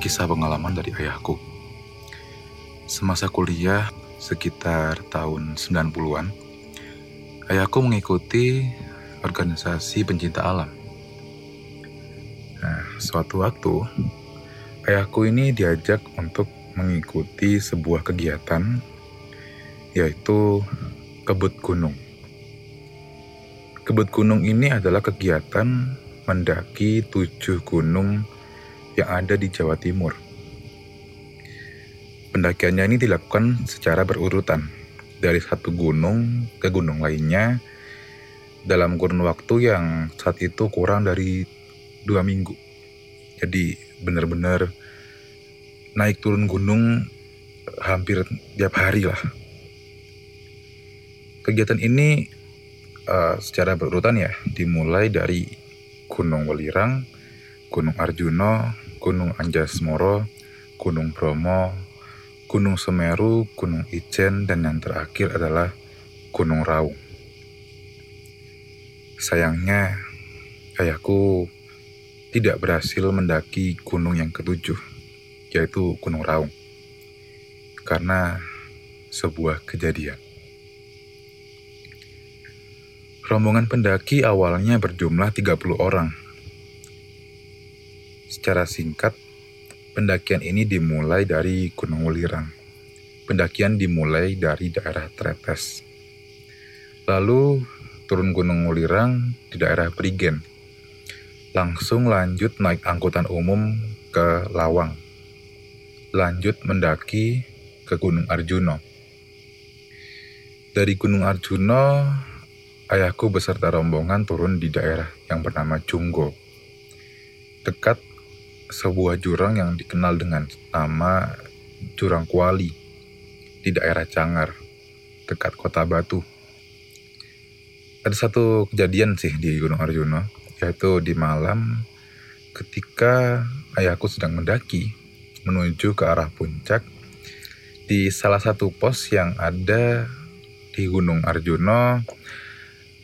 kisah pengalaman dari ayahku. Semasa kuliah sekitar tahun 90-an, ayahku mengikuti organisasi pencinta alam. Nah, suatu waktu, ayahku ini diajak untuk mengikuti sebuah kegiatan, yaitu kebut gunung. Kebut gunung ini adalah kegiatan mendaki tujuh gunung yang ada di Jawa Timur. Pendakiannya ini dilakukan secara berurutan, dari satu gunung ke gunung lainnya, dalam kurun waktu yang saat itu kurang dari dua minggu. Jadi benar-benar naik turun gunung hampir tiap hari lah. Kegiatan ini uh, secara berurutan ya dimulai dari Gunung Welirang, Gunung Arjuna, Gunung Anjasmoro, Gunung Bromo, Gunung Semeru, Gunung Ijen, dan yang terakhir adalah Gunung Raung. Sayangnya, ayahku tidak berhasil mendaki gunung yang ketujuh, yaitu Gunung Raung, karena sebuah kejadian. Rombongan pendaki awalnya berjumlah 30 orang. Secara singkat, pendakian ini dimulai dari Gunung Welirang. Pendakian dimulai dari daerah Tretes. Lalu turun Gunung Welirang di daerah Prigen. Langsung lanjut naik angkutan umum ke Lawang. Lanjut mendaki ke Gunung Arjuna. Dari Gunung Arjuna ayahku beserta rombongan turun di daerah yang bernama Junggo. Dekat sebuah jurang yang dikenal dengan nama Jurang Kuali di daerah Cangar, dekat kota Batu. Ada satu kejadian sih di Gunung Arjuna, yaitu di malam ketika ayahku sedang mendaki menuju ke arah puncak di salah satu pos yang ada di Gunung Arjuna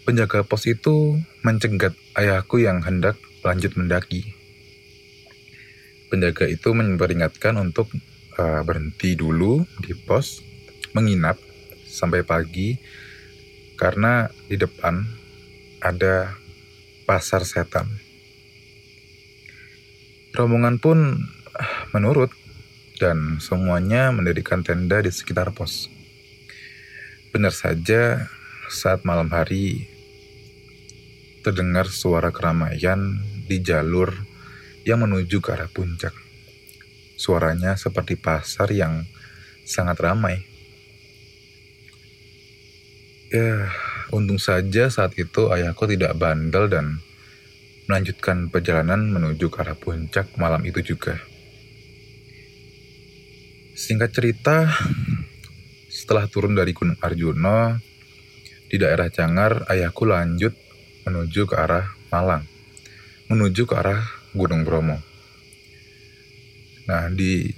Penjaga pos itu mencegat ayahku yang hendak lanjut mendaki. Penjaga itu memperingatkan untuk uh, berhenti dulu di pos, menginap sampai pagi, karena di depan ada pasar setan. Rombongan pun ah, menurut dan semuanya mendirikan tenda di sekitar pos. Benar saja, saat malam hari terdengar suara keramaian di jalur yang menuju ke arah puncak. Suaranya seperti pasar yang sangat ramai. Ya, untung saja saat itu ayahku tidak bandel dan melanjutkan perjalanan menuju ke arah puncak malam itu juga. Singkat cerita, setelah turun dari Gunung Arjuna, di daerah Cangar, ayahku lanjut menuju ke arah Malang, menuju ke arah Gunung Bromo. Nah, di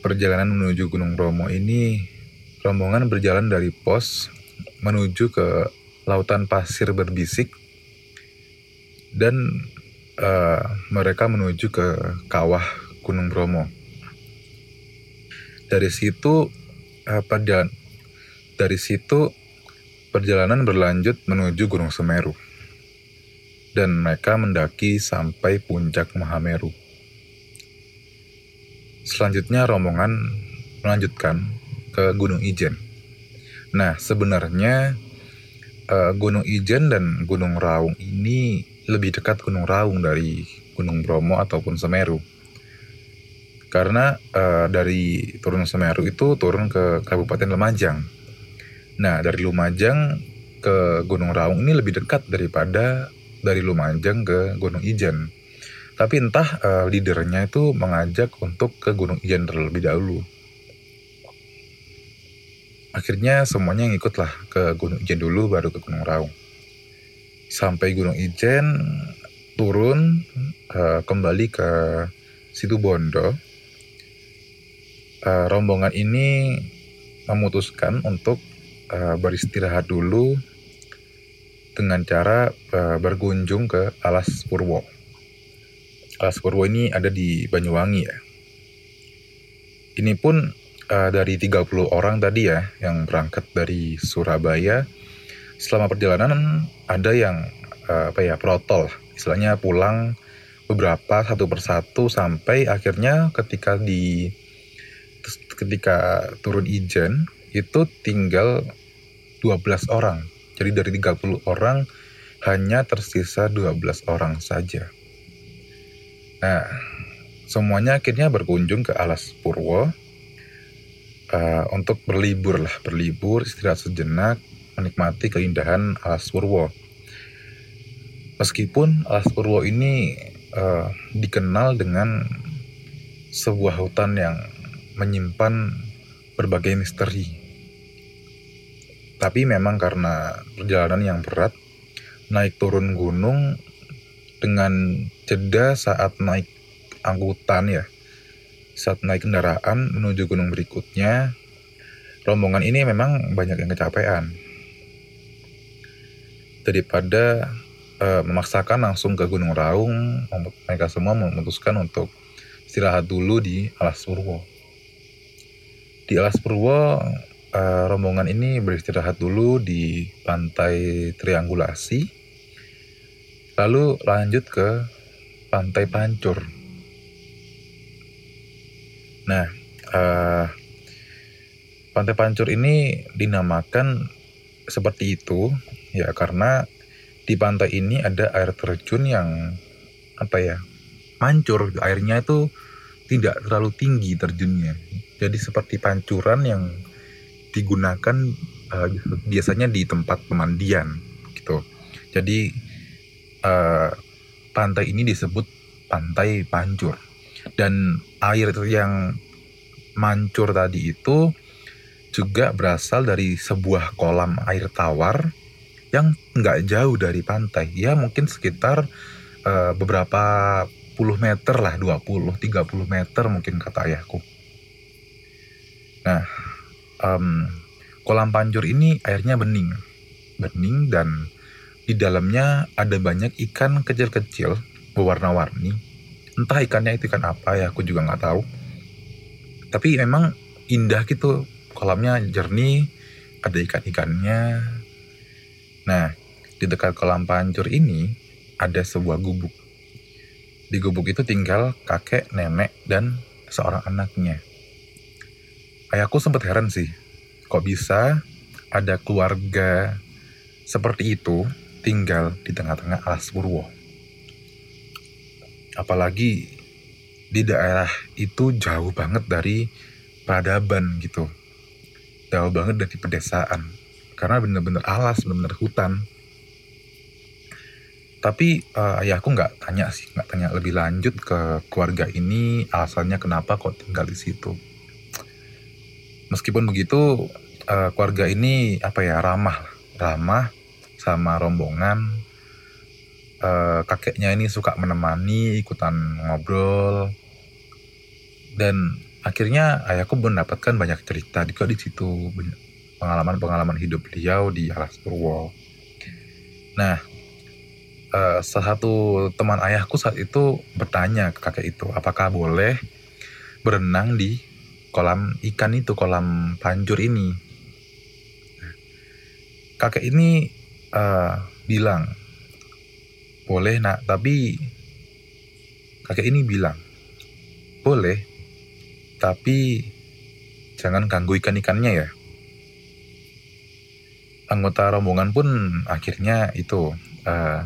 perjalanan menuju Gunung Bromo ini, rombongan berjalan dari pos menuju ke lautan pasir berbisik dan uh, mereka menuju ke kawah Gunung Bromo. Dari situ uh, dari situ perjalanan berlanjut menuju Gunung Semeru dan mereka mendaki sampai puncak Mahameru. Selanjutnya rombongan melanjutkan ke Gunung Ijen. Nah, sebenarnya uh, Gunung Ijen dan Gunung Raung ini lebih dekat Gunung Raung dari Gunung Bromo ataupun Semeru. Karena uh, dari turun Semeru itu turun ke Kabupaten Lumajang. Nah, dari Lumajang ke Gunung Raung ini lebih dekat daripada dari Lumajang ke Gunung Ijen. Tapi entah uh, leadernya itu mengajak untuk ke Gunung Ijen terlebih dahulu. Akhirnya semuanya ngikutlah ke Gunung Ijen dulu baru ke Gunung Raung. Sampai Gunung Ijen turun uh, kembali ke situ Bondo. Uh, rombongan ini memutuskan untuk uh, beristirahat dulu dengan cara uh, berkunjung ke Alas Purwo. Alas Purwo ini ada di Banyuwangi ya. Ini pun uh, dari 30 orang tadi ya yang berangkat dari Surabaya selama perjalanan ada yang uh, apa ya protol istilahnya pulang beberapa satu persatu sampai akhirnya ketika di ketika turun ijen itu tinggal 12 orang. Jadi dari 30 orang hanya tersisa 12 orang saja. Nah, semuanya akhirnya berkunjung ke Alas Purwo uh, untuk berlibur lah, berlibur, istirahat sejenak, menikmati keindahan Alas Purwo. Meskipun Alas Purwo ini uh, dikenal dengan sebuah hutan yang menyimpan berbagai misteri. Tapi memang karena perjalanan yang berat, naik turun gunung dengan jeda saat naik angkutan ya saat naik kendaraan menuju gunung berikutnya rombongan ini memang banyak yang kecapean. Daripada uh, memaksakan langsung ke Gunung Raung mereka semua memutuskan untuk istirahat dulu di Alas Purwo. Di Alas Purwo uh, rombongan ini beristirahat dulu di pantai triangulasi Lalu lanjut ke Pantai Pancur. Nah, uh, Pantai Pancur ini dinamakan seperti itu ya karena di pantai ini ada air terjun yang apa ya mancur airnya itu tidak terlalu tinggi terjunnya jadi seperti pancuran yang digunakan uh, biasanya di tempat pemandian gitu. Jadi uh, pantai ini disebut pantai pancur. Dan air yang mancur tadi itu juga berasal dari sebuah kolam air tawar yang nggak jauh dari pantai. Ya mungkin sekitar uh, beberapa puluh meter lah 20 30 meter mungkin kata ayahku. Nah um, kolam pancur ini airnya bening bening dan di dalamnya ada banyak ikan kecil-kecil berwarna-warni. Entah ikannya itu ikan apa ya, aku juga nggak tahu. Tapi memang indah gitu, kolamnya jernih, ada ikan-ikannya. Nah, di dekat kolam pancur ini ada sebuah gubuk. Di gubuk itu tinggal kakek, nenek, dan seorang anaknya. Ayahku sempat heran sih, kok bisa ada keluarga seperti itu tinggal di tengah-tengah alas Purwo. Apalagi di daerah itu jauh banget dari peradaban gitu. Jauh banget dari pedesaan. Karena bener-bener alas, bener-bener hutan. Tapi uh, ayahku nggak tanya sih, nggak tanya lebih lanjut ke keluarga ini alasannya kenapa kok tinggal di situ. Meskipun begitu, uh, keluarga ini apa ya ramah, ramah sama rombongan. Uh, kakeknya ini suka menemani ikutan ngobrol. Dan akhirnya ayahku mendapatkan banyak cerita juga di situ. Pengalaman-pengalaman hidup beliau di Alas Purwo. Nah, uh, salah satu teman ayahku saat itu bertanya ke kakek itu, apakah boleh berenang di kolam ikan itu, kolam pancur ini. Kakek ini uh, bilang boleh nak tapi kakek ini bilang boleh tapi jangan ganggu ikan-ikannya ya anggota rombongan pun akhirnya itu uh,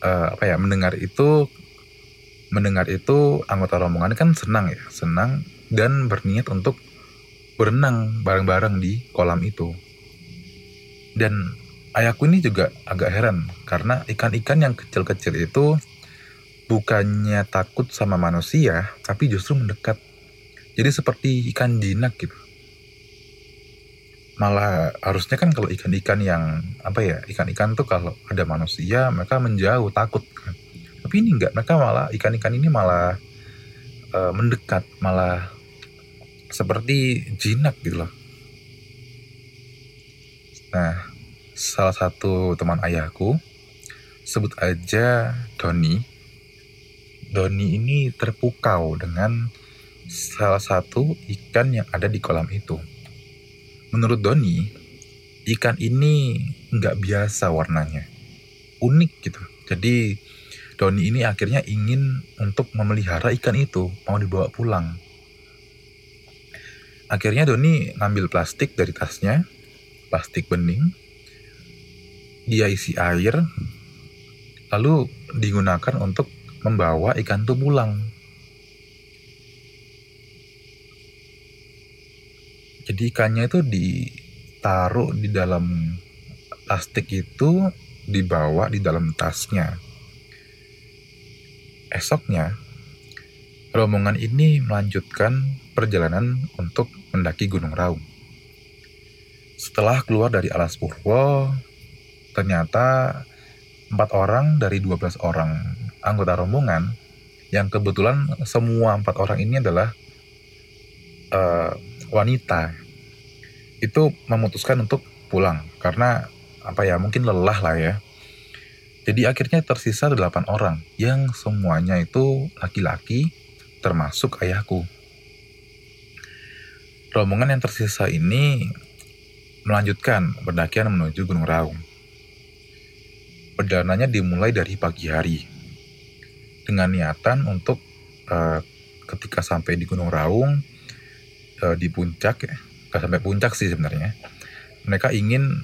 uh, apa ya mendengar itu mendengar itu anggota rombongan kan senang ya senang dan berniat untuk berenang bareng-bareng di kolam itu. Dan ayahku ini juga agak heran karena ikan-ikan yang kecil-kecil itu bukannya takut sama manusia tapi justru mendekat. Jadi seperti ikan jinak gitu. Malah harusnya kan kalau ikan-ikan yang apa ya ikan-ikan tuh kalau ada manusia mereka menjauh takut kan. Tapi ini enggak mereka malah ikan-ikan ini malah uh, mendekat malah seperti jinak gitu loh nah salah satu teman ayahku, sebut aja Doni. Doni ini terpukau dengan salah satu ikan yang ada di kolam itu. Menurut Doni, ikan ini nggak biasa warnanya, unik gitu. Jadi Doni ini akhirnya ingin untuk memelihara ikan itu, mau dibawa pulang. Akhirnya Doni ngambil plastik dari tasnya, plastik bening, dia isi air, lalu digunakan untuk membawa ikan itu pulang. Jadi ikannya itu ditaruh di dalam plastik itu dibawa di dalam tasnya. Esoknya, rombongan ini melanjutkan perjalanan untuk mendaki Gunung Raung. Setelah keluar dari Alas Purwo, ternyata empat orang dari 12 orang anggota rombongan yang kebetulan semua empat orang ini adalah uh, wanita itu memutuskan untuk pulang karena apa ya mungkin lelah lah ya jadi akhirnya tersisa delapan orang yang semuanya itu laki-laki termasuk ayahku rombongan yang tersisa ini melanjutkan pendakian menuju Gunung Raung perjalanannya dimulai dari pagi hari dengan niatan untuk uh, ketika sampai di Gunung Raung uh, di puncak ya, gak sampai puncak sih sebenarnya. Mereka ingin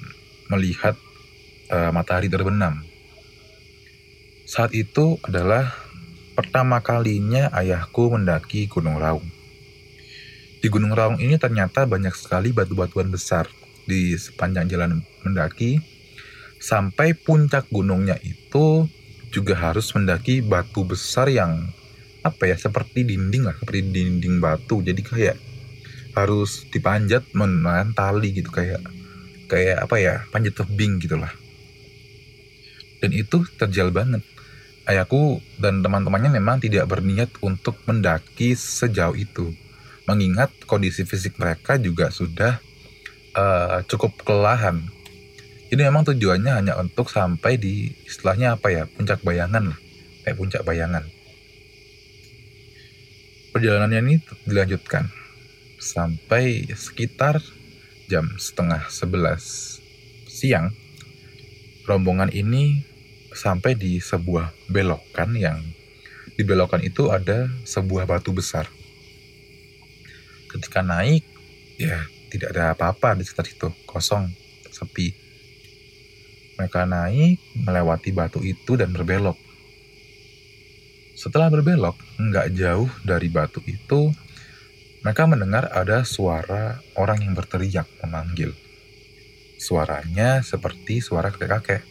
melihat uh, matahari terbenam. Saat itu adalah pertama kalinya ayahku mendaki Gunung Raung. Di Gunung Raung ini ternyata banyak sekali batu-batuan besar di sepanjang jalan mendaki. Sampai puncak gunungnya itu juga harus mendaki batu besar yang apa ya seperti dinding lah seperti dinding batu. Jadi kayak harus dipanjat menahan tali gitu kayak kayak apa ya panjat tebing gitulah. Dan itu terjal banget ayahku dan teman-temannya memang tidak berniat untuk mendaki sejauh itu. Mengingat kondisi fisik mereka juga sudah uh, cukup kelelahan. Ini memang tujuannya hanya untuk sampai di istilahnya apa ya puncak bayangan lah kayak puncak bayangan. Perjalanannya ini dilanjutkan sampai sekitar jam setengah sebelas siang. Rombongan ini sampai di sebuah belokan yang di belokan itu ada sebuah batu besar ketika naik ya tidak ada apa-apa di sekitar itu kosong sepi mereka naik, melewati batu itu dan berbelok. Setelah berbelok, nggak jauh dari batu itu, mereka mendengar ada suara orang yang berteriak memanggil. Suaranya seperti suara kakek-kakek.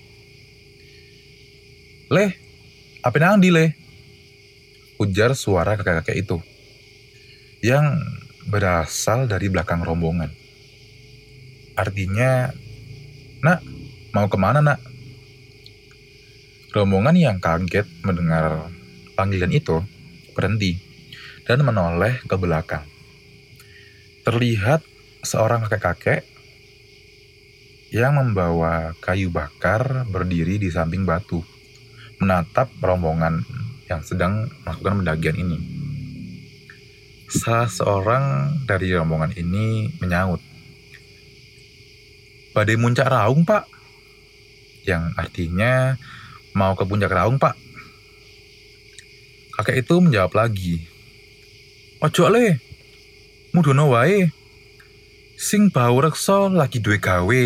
Leh, apa nang di leh? Ujar suara kakek-kakek itu. Yang berasal dari belakang rombongan. Artinya, nak, Mau ke mana nak? Rombongan yang kaget mendengar panggilan itu berhenti dan menoleh ke belakang. Terlihat seorang kakek-kakek yang membawa kayu bakar berdiri di samping batu, menatap rombongan yang sedang melakukan pendakian ini. Salah seorang dari rombongan ini menyaut, Badai muncak raung, Pak yang artinya mau ke puncak raung pak. Kakek itu menjawab lagi, Ojo le, mudono wae, sing bau rekso lagi duwe gawe.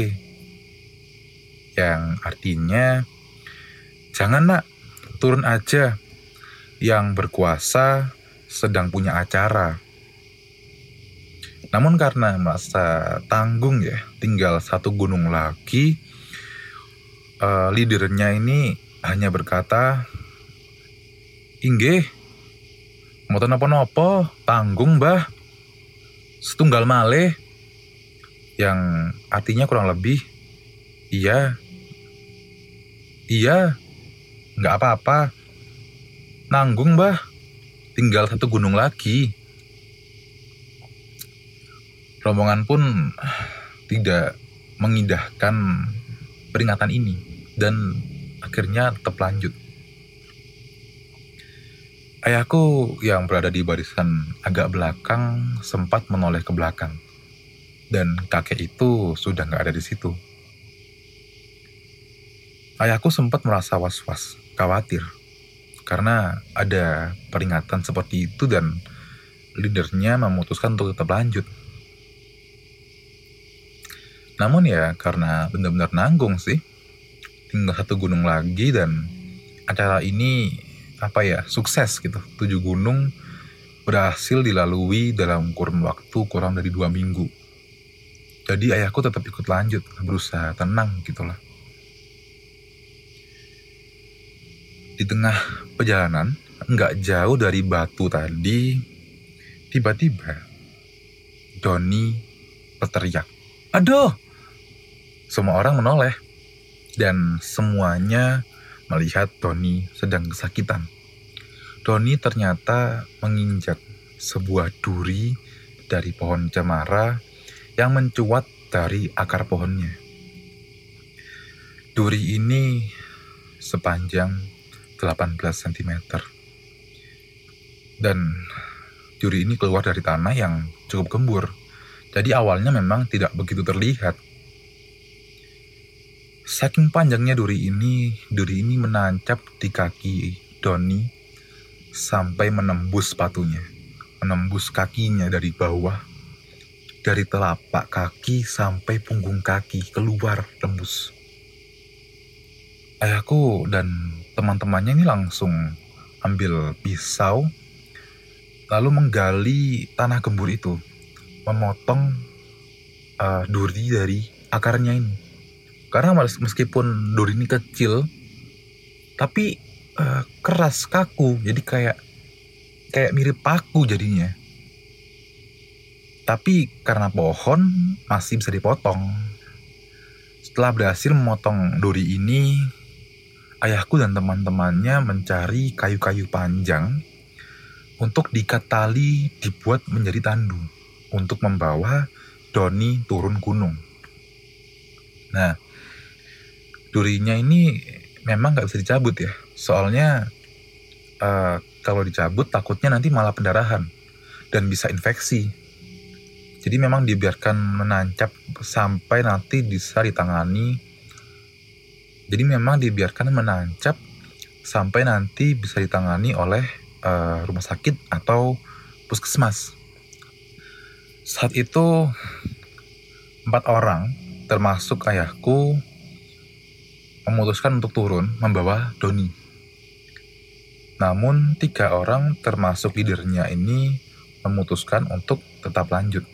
Yang artinya, jangan nak, turun aja, yang berkuasa sedang punya acara. Namun karena merasa tanggung ya, tinggal satu gunung lagi, uh, leadernya ini hanya berkata, Inggih, mau nopo-nopo, tanggung mbah, setunggal malih, yang artinya kurang lebih, iya, iya, nggak apa-apa, nanggung mbah, tinggal satu gunung lagi. Rombongan pun tidak mengindahkan peringatan ini dan akhirnya tetap lanjut. Ayahku yang berada di barisan agak belakang sempat menoleh ke belakang. Dan kakek itu sudah nggak ada di situ. Ayahku sempat merasa was-was, khawatir. Karena ada peringatan seperti itu dan leadernya memutuskan untuk tetap lanjut. Namun ya karena benar-benar nanggung sih. Tinggal satu gunung lagi dan acara ini apa ya sukses gitu tujuh gunung berhasil dilalui dalam kurun waktu kurang dari dua minggu jadi ayahku tetap ikut lanjut berusaha tenang gitulah di tengah perjalanan nggak jauh dari batu tadi tiba-tiba Doni berteriak aduh semua orang menoleh dan semuanya melihat Tony sedang kesakitan. Tony ternyata menginjak sebuah duri dari pohon cemara yang mencuat dari akar pohonnya. Duri ini sepanjang 18 cm. Dan duri ini keluar dari tanah yang cukup gembur. Jadi awalnya memang tidak begitu terlihat Saking panjangnya duri ini, duri ini menancap di kaki Doni sampai menembus sepatunya, menembus kakinya dari bawah, dari telapak kaki sampai punggung kaki keluar tembus. Ayahku dan teman-temannya ini langsung ambil pisau, lalu menggali tanah gembur itu, memotong uh, duri dari akarnya ini karena meskipun duri ini kecil, tapi uh, keras kaku, jadi kayak kayak mirip paku jadinya. Tapi karena pohon masih bisa dipotong. Setelah berhasil memotong duri ini, ayahku dan teman-temannya mencari kayu-kayu panjang untuk diikat tali dibuat menjadi tandu untuk membawa Doni turun gunung. Nah, durinya ini memang nggak bisa dicabut ya. Soalnya uh, kalau dicabut takutnya nanti malah pendarahan dan bisa infeksi. Jadi memang dibiarkan menancap sampai nanti bisa ditangani. Jadi memang dibiarkan menancap sampai nanti bisa ditangani oleh uh, rumah sakit atau puskesmas. Saat itu empat orang termasuk ayahku memutuskan untuk turun membawa Doni. Namun tiga orang termasuk leadernya ini memutuskan untuk tetap lanjut.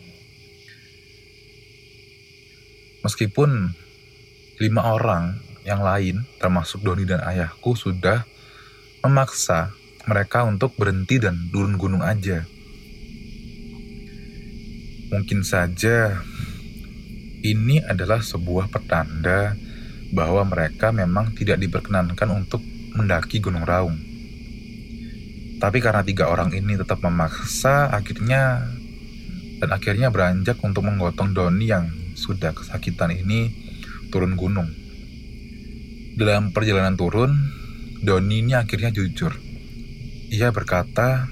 Meskipun lima orang yang lain termasuk Doni dan ayahku sudah memaksa mereka untuk berhenti dan turun gunung aja. Mungkin saja ini adalah sebuah petanda bahwa mereka memang tidak diperkenankan untuk mendaki Gunung Raung. Tapi karena tiga orang ini tetap memaksa, akhirnya dan akhirnya beranjak untuk menggotong Doni yang sudah kesakitan ini turun gunung. Dalam perjalanan turun, Doni ini akhirnya jujur. Ia berkata,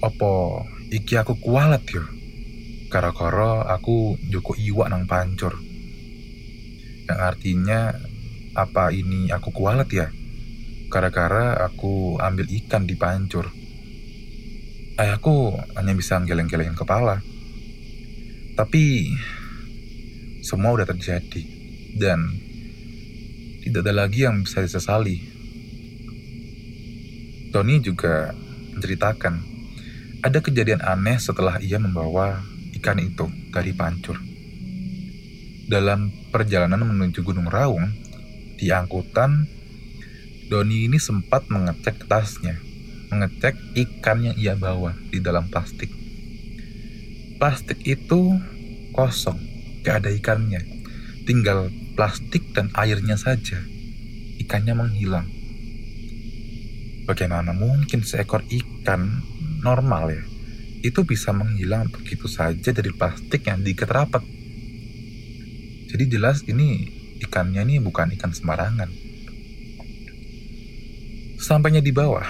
Opo, iki aku kualat yo. Kara-kara aku joko iwak nang pancur yang artinya apa ini aku kualat ya? Gara-gara aku ambil ikan di pancur. Ayahku hanya bisa geleng-geleng kepala. Tapi semua udah terjadi dan tidak ada lagi yang bisa disesali. Tony juga menceritakan ada kejadian aneh setelah ia membawa ikan itu dari pancur. Dalam perjalanan menuju Gunung Raung, di angkutan, Doni ini sempat mengecek tasnya, mengecek ikan yang ia bawa di dalam plastik. Plastik itu kosong, gak ada ikannya. Tinggal plastik dan airnya saja. Ikannya menghilang. Bagaimana mungkin seekor ikan normal ya, itu bisa menghilang begitu saja dari plastik yang diikat rapat jadi jelas ini ikannya ini bukan ikan sembarangan. Sampainya di bawah,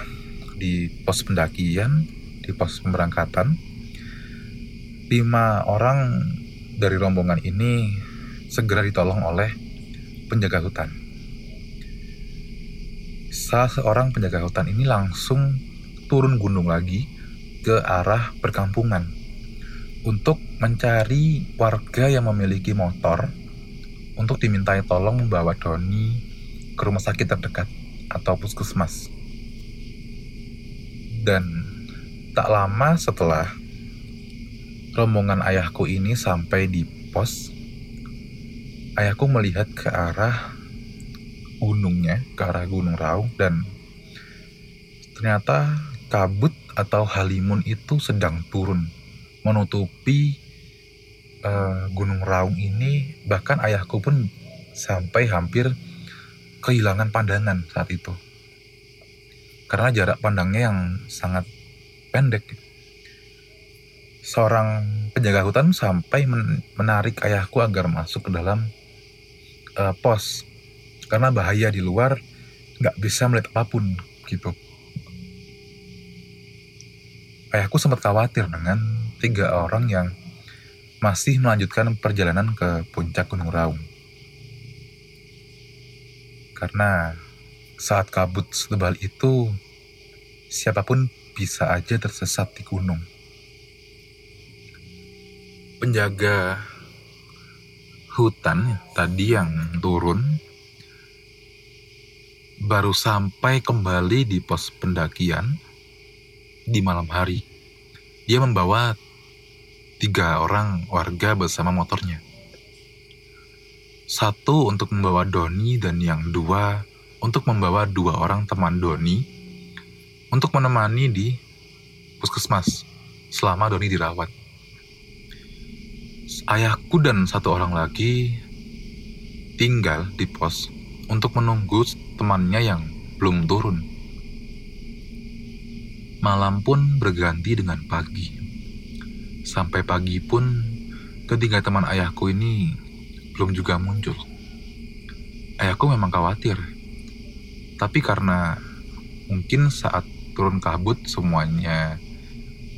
di pos pendakian, di pos pemberangkatan. Lima orang dari rombongan ini segera ditolong oleh penjaga hutan. Salah seorang penjaga hutan ini langsung turun gunung lagi ke arah perkampungan untuk mencari warga yang memiliki motor untuk dimintai tolong membawa Doni ke rumah sakit terdekat atau puskesmas. Dan tak lama setelah rombongan ayahku ini sampai di pos, ayahku melihat ke arah gunungnya, ke arah Gunung Raung dan ternyata kabut atau halimun itu sedang turun menutupi uh, Gunung Raung ini. Bahkan ayahku pun sampai hampir kehilangan pandangan saat itu karena jarak pandangnya yang sangat pendek. Seorang penjaga hutan sampai menarik ayahku agar masuk ke dalam uh, pos karena bahaya di luar nggak bisa melihat apa pun gitu ayahku sempat khawatir dengan tiga orang yang masih melanjutkan perjalanan ke puncak Gunung Raung. Karena saat kabut setebal itu, siapa pun bisa aja tersesat di gunung. Penjaga hutan tadi yang turun baru sampai kembali di pos pendakian di malam hari. Dia membawa tiga orang warga bersama motornya. Satu untuk membawa Doni dan yang dua untuk membawa dua orang teman Doni untuk menemani di puskesmas selama Doni dirawat. Ayahku dan satu orang lagi tinggal di pos untuk menunggu temannya yang belum turun. Malam pun berganti dengan pagi. Sampai pagi pun ketiga teman ayahku ini belum juga muncul. Ayahku memang khawatir. Tapi karena mungkin saat turun kabut semuanya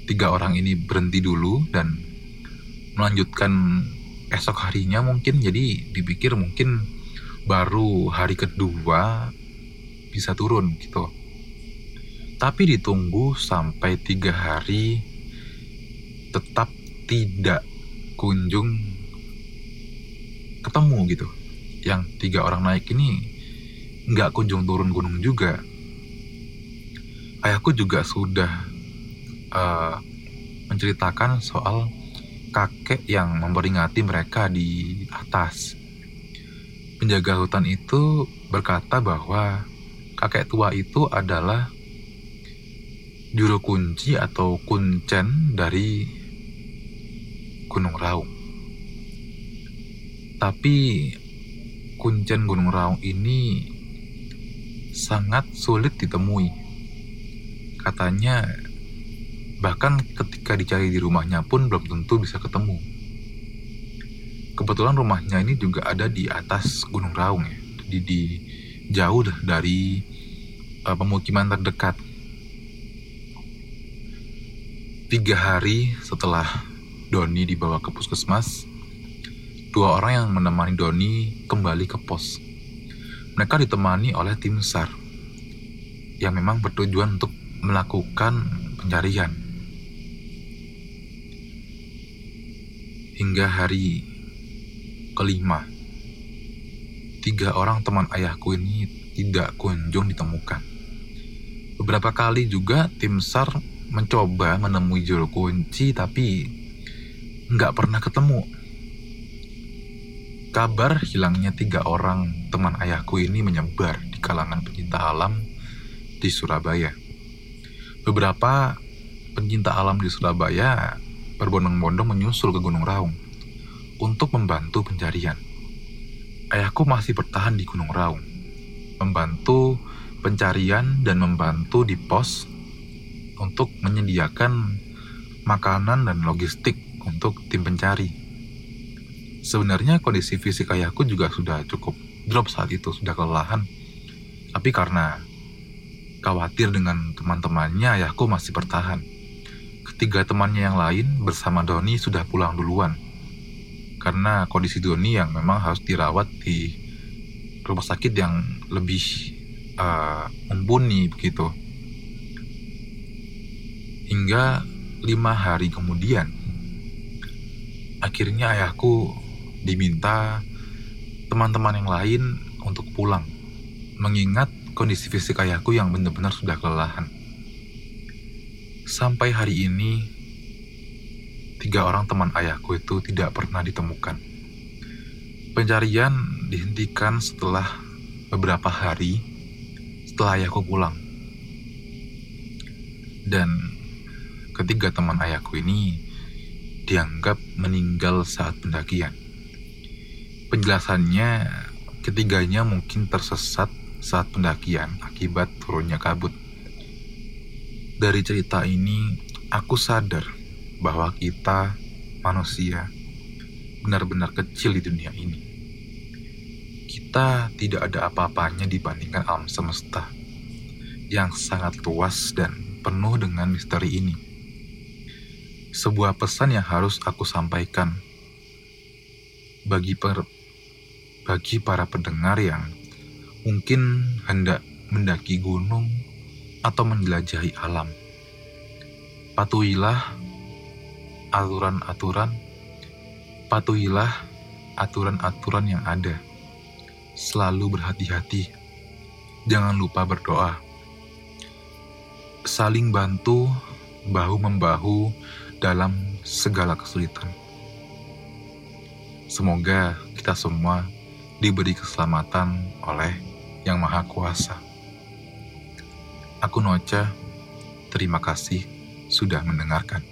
tiga orang ini berhenti dulu dan melanjutkan esok harinya mungkin jadi dipikir mungkin baru hari kedua bisa turun gitu. Tapi ditunggu sampai tiga hari tetap tidak kunjung ketemu gitu. Yang tiga orang naik ini nggak kunjung turun gunung juga. Ayahku juga sudah uh, menceritakan soal kakek yang memperingati mereka di atas. Penjaga hutan itu berkata bahwa kakek tua itu adalah juru kunci atau kuncen dari Gunung Raung. Tapi kuncen Gunung Raung ini sangat sulit ditemui. Katanya bahkan ketika dicari di rumahnya pun belum tentu bisa ketemu. Kebetulan rumahnya ini juga ada di atas Gunung Raung ya, di, di jauh dari uh, pemukiman terdekat. Tiga hari setelah Doni dibawa ke puskesmas, dua orang yang menemani Doni kembali ke pos. Mereka ditemani oleh tim SAR yang memang bertujuan untuk melakukan pencarian. Hingga hari kelima, tiga orang teman ayahku ini tidak kunjung ditemukan. Beberapa kali juga tim SAR mencoba menemui juru kunci tapi nggak pernah ketemu. Kabar hilangnya tiga orang teman ayahku ini menyebar di kalangan pencinta alam di Surabaya. Beberapa pencinta alam di Surabaya berbondong-bondong menyusul ke Gunung Raung untuk membantu pencarian. Ayahku masih bertahan di Gunung Raung, membantu pencarian dan membantu di pos untuk menyediakan makanan dan logistik untuk tim pencari. Sebenarnya kondisi fisik ayahku juga sudah cukup drop saat itu, sudah kelelahan. Tapi karena Khawatir dengan teman-temannya, ayahku masih bertahan. Ketiga temannya yang lain bersama Doni sudah pulang duluan. Karena kondisi Doni yang memang harus dirawat di rumah sakit yang lebih uh, mumpuni begitu. Hingga lima hari kemudian, akhirnya ayahku diminta teman-teman yang lain untuk pulang, mengingat kondisi fisik ayahku yang benar-benar sudah kelelahan. Sampai hari ini, tiga orang teman ayahku itu tidak pernah ditemukan. Pencarian dihentikan setelah beberapa hari setelah ayahku pulang. Dan ketiga teman ayahku ini dianggap meninggal saat pendakian. Penjelasannya, ketiganya mungkin tersesat saat pendakian akibat turunnya kabut. Dari cerita ini, aku sadar bahwa kita, manusia, benar-benar kecil di dunia ini. Kita tidak ada apa-apanya dibandingkan alam semesta yang sangat luas dan penuh dengan misteri ini. Sebuah pesan yang harus aku sampaikan bagi per, bagi para pendengar yang mungkin hendak mendaki gunung atau menjelajahi alam. Patuhilah aturan-aturan, patuhilah aturan-aturan yang ada. Selalu berhati-hati, jangan lupa berdoa. Saling bantu, bahu-membahu dalam segala kesulitan. Semoga kita semua diberi keselamatan oleh yang Maha Kuasa. Aku Noca, terima kasih sudah mendengarkan.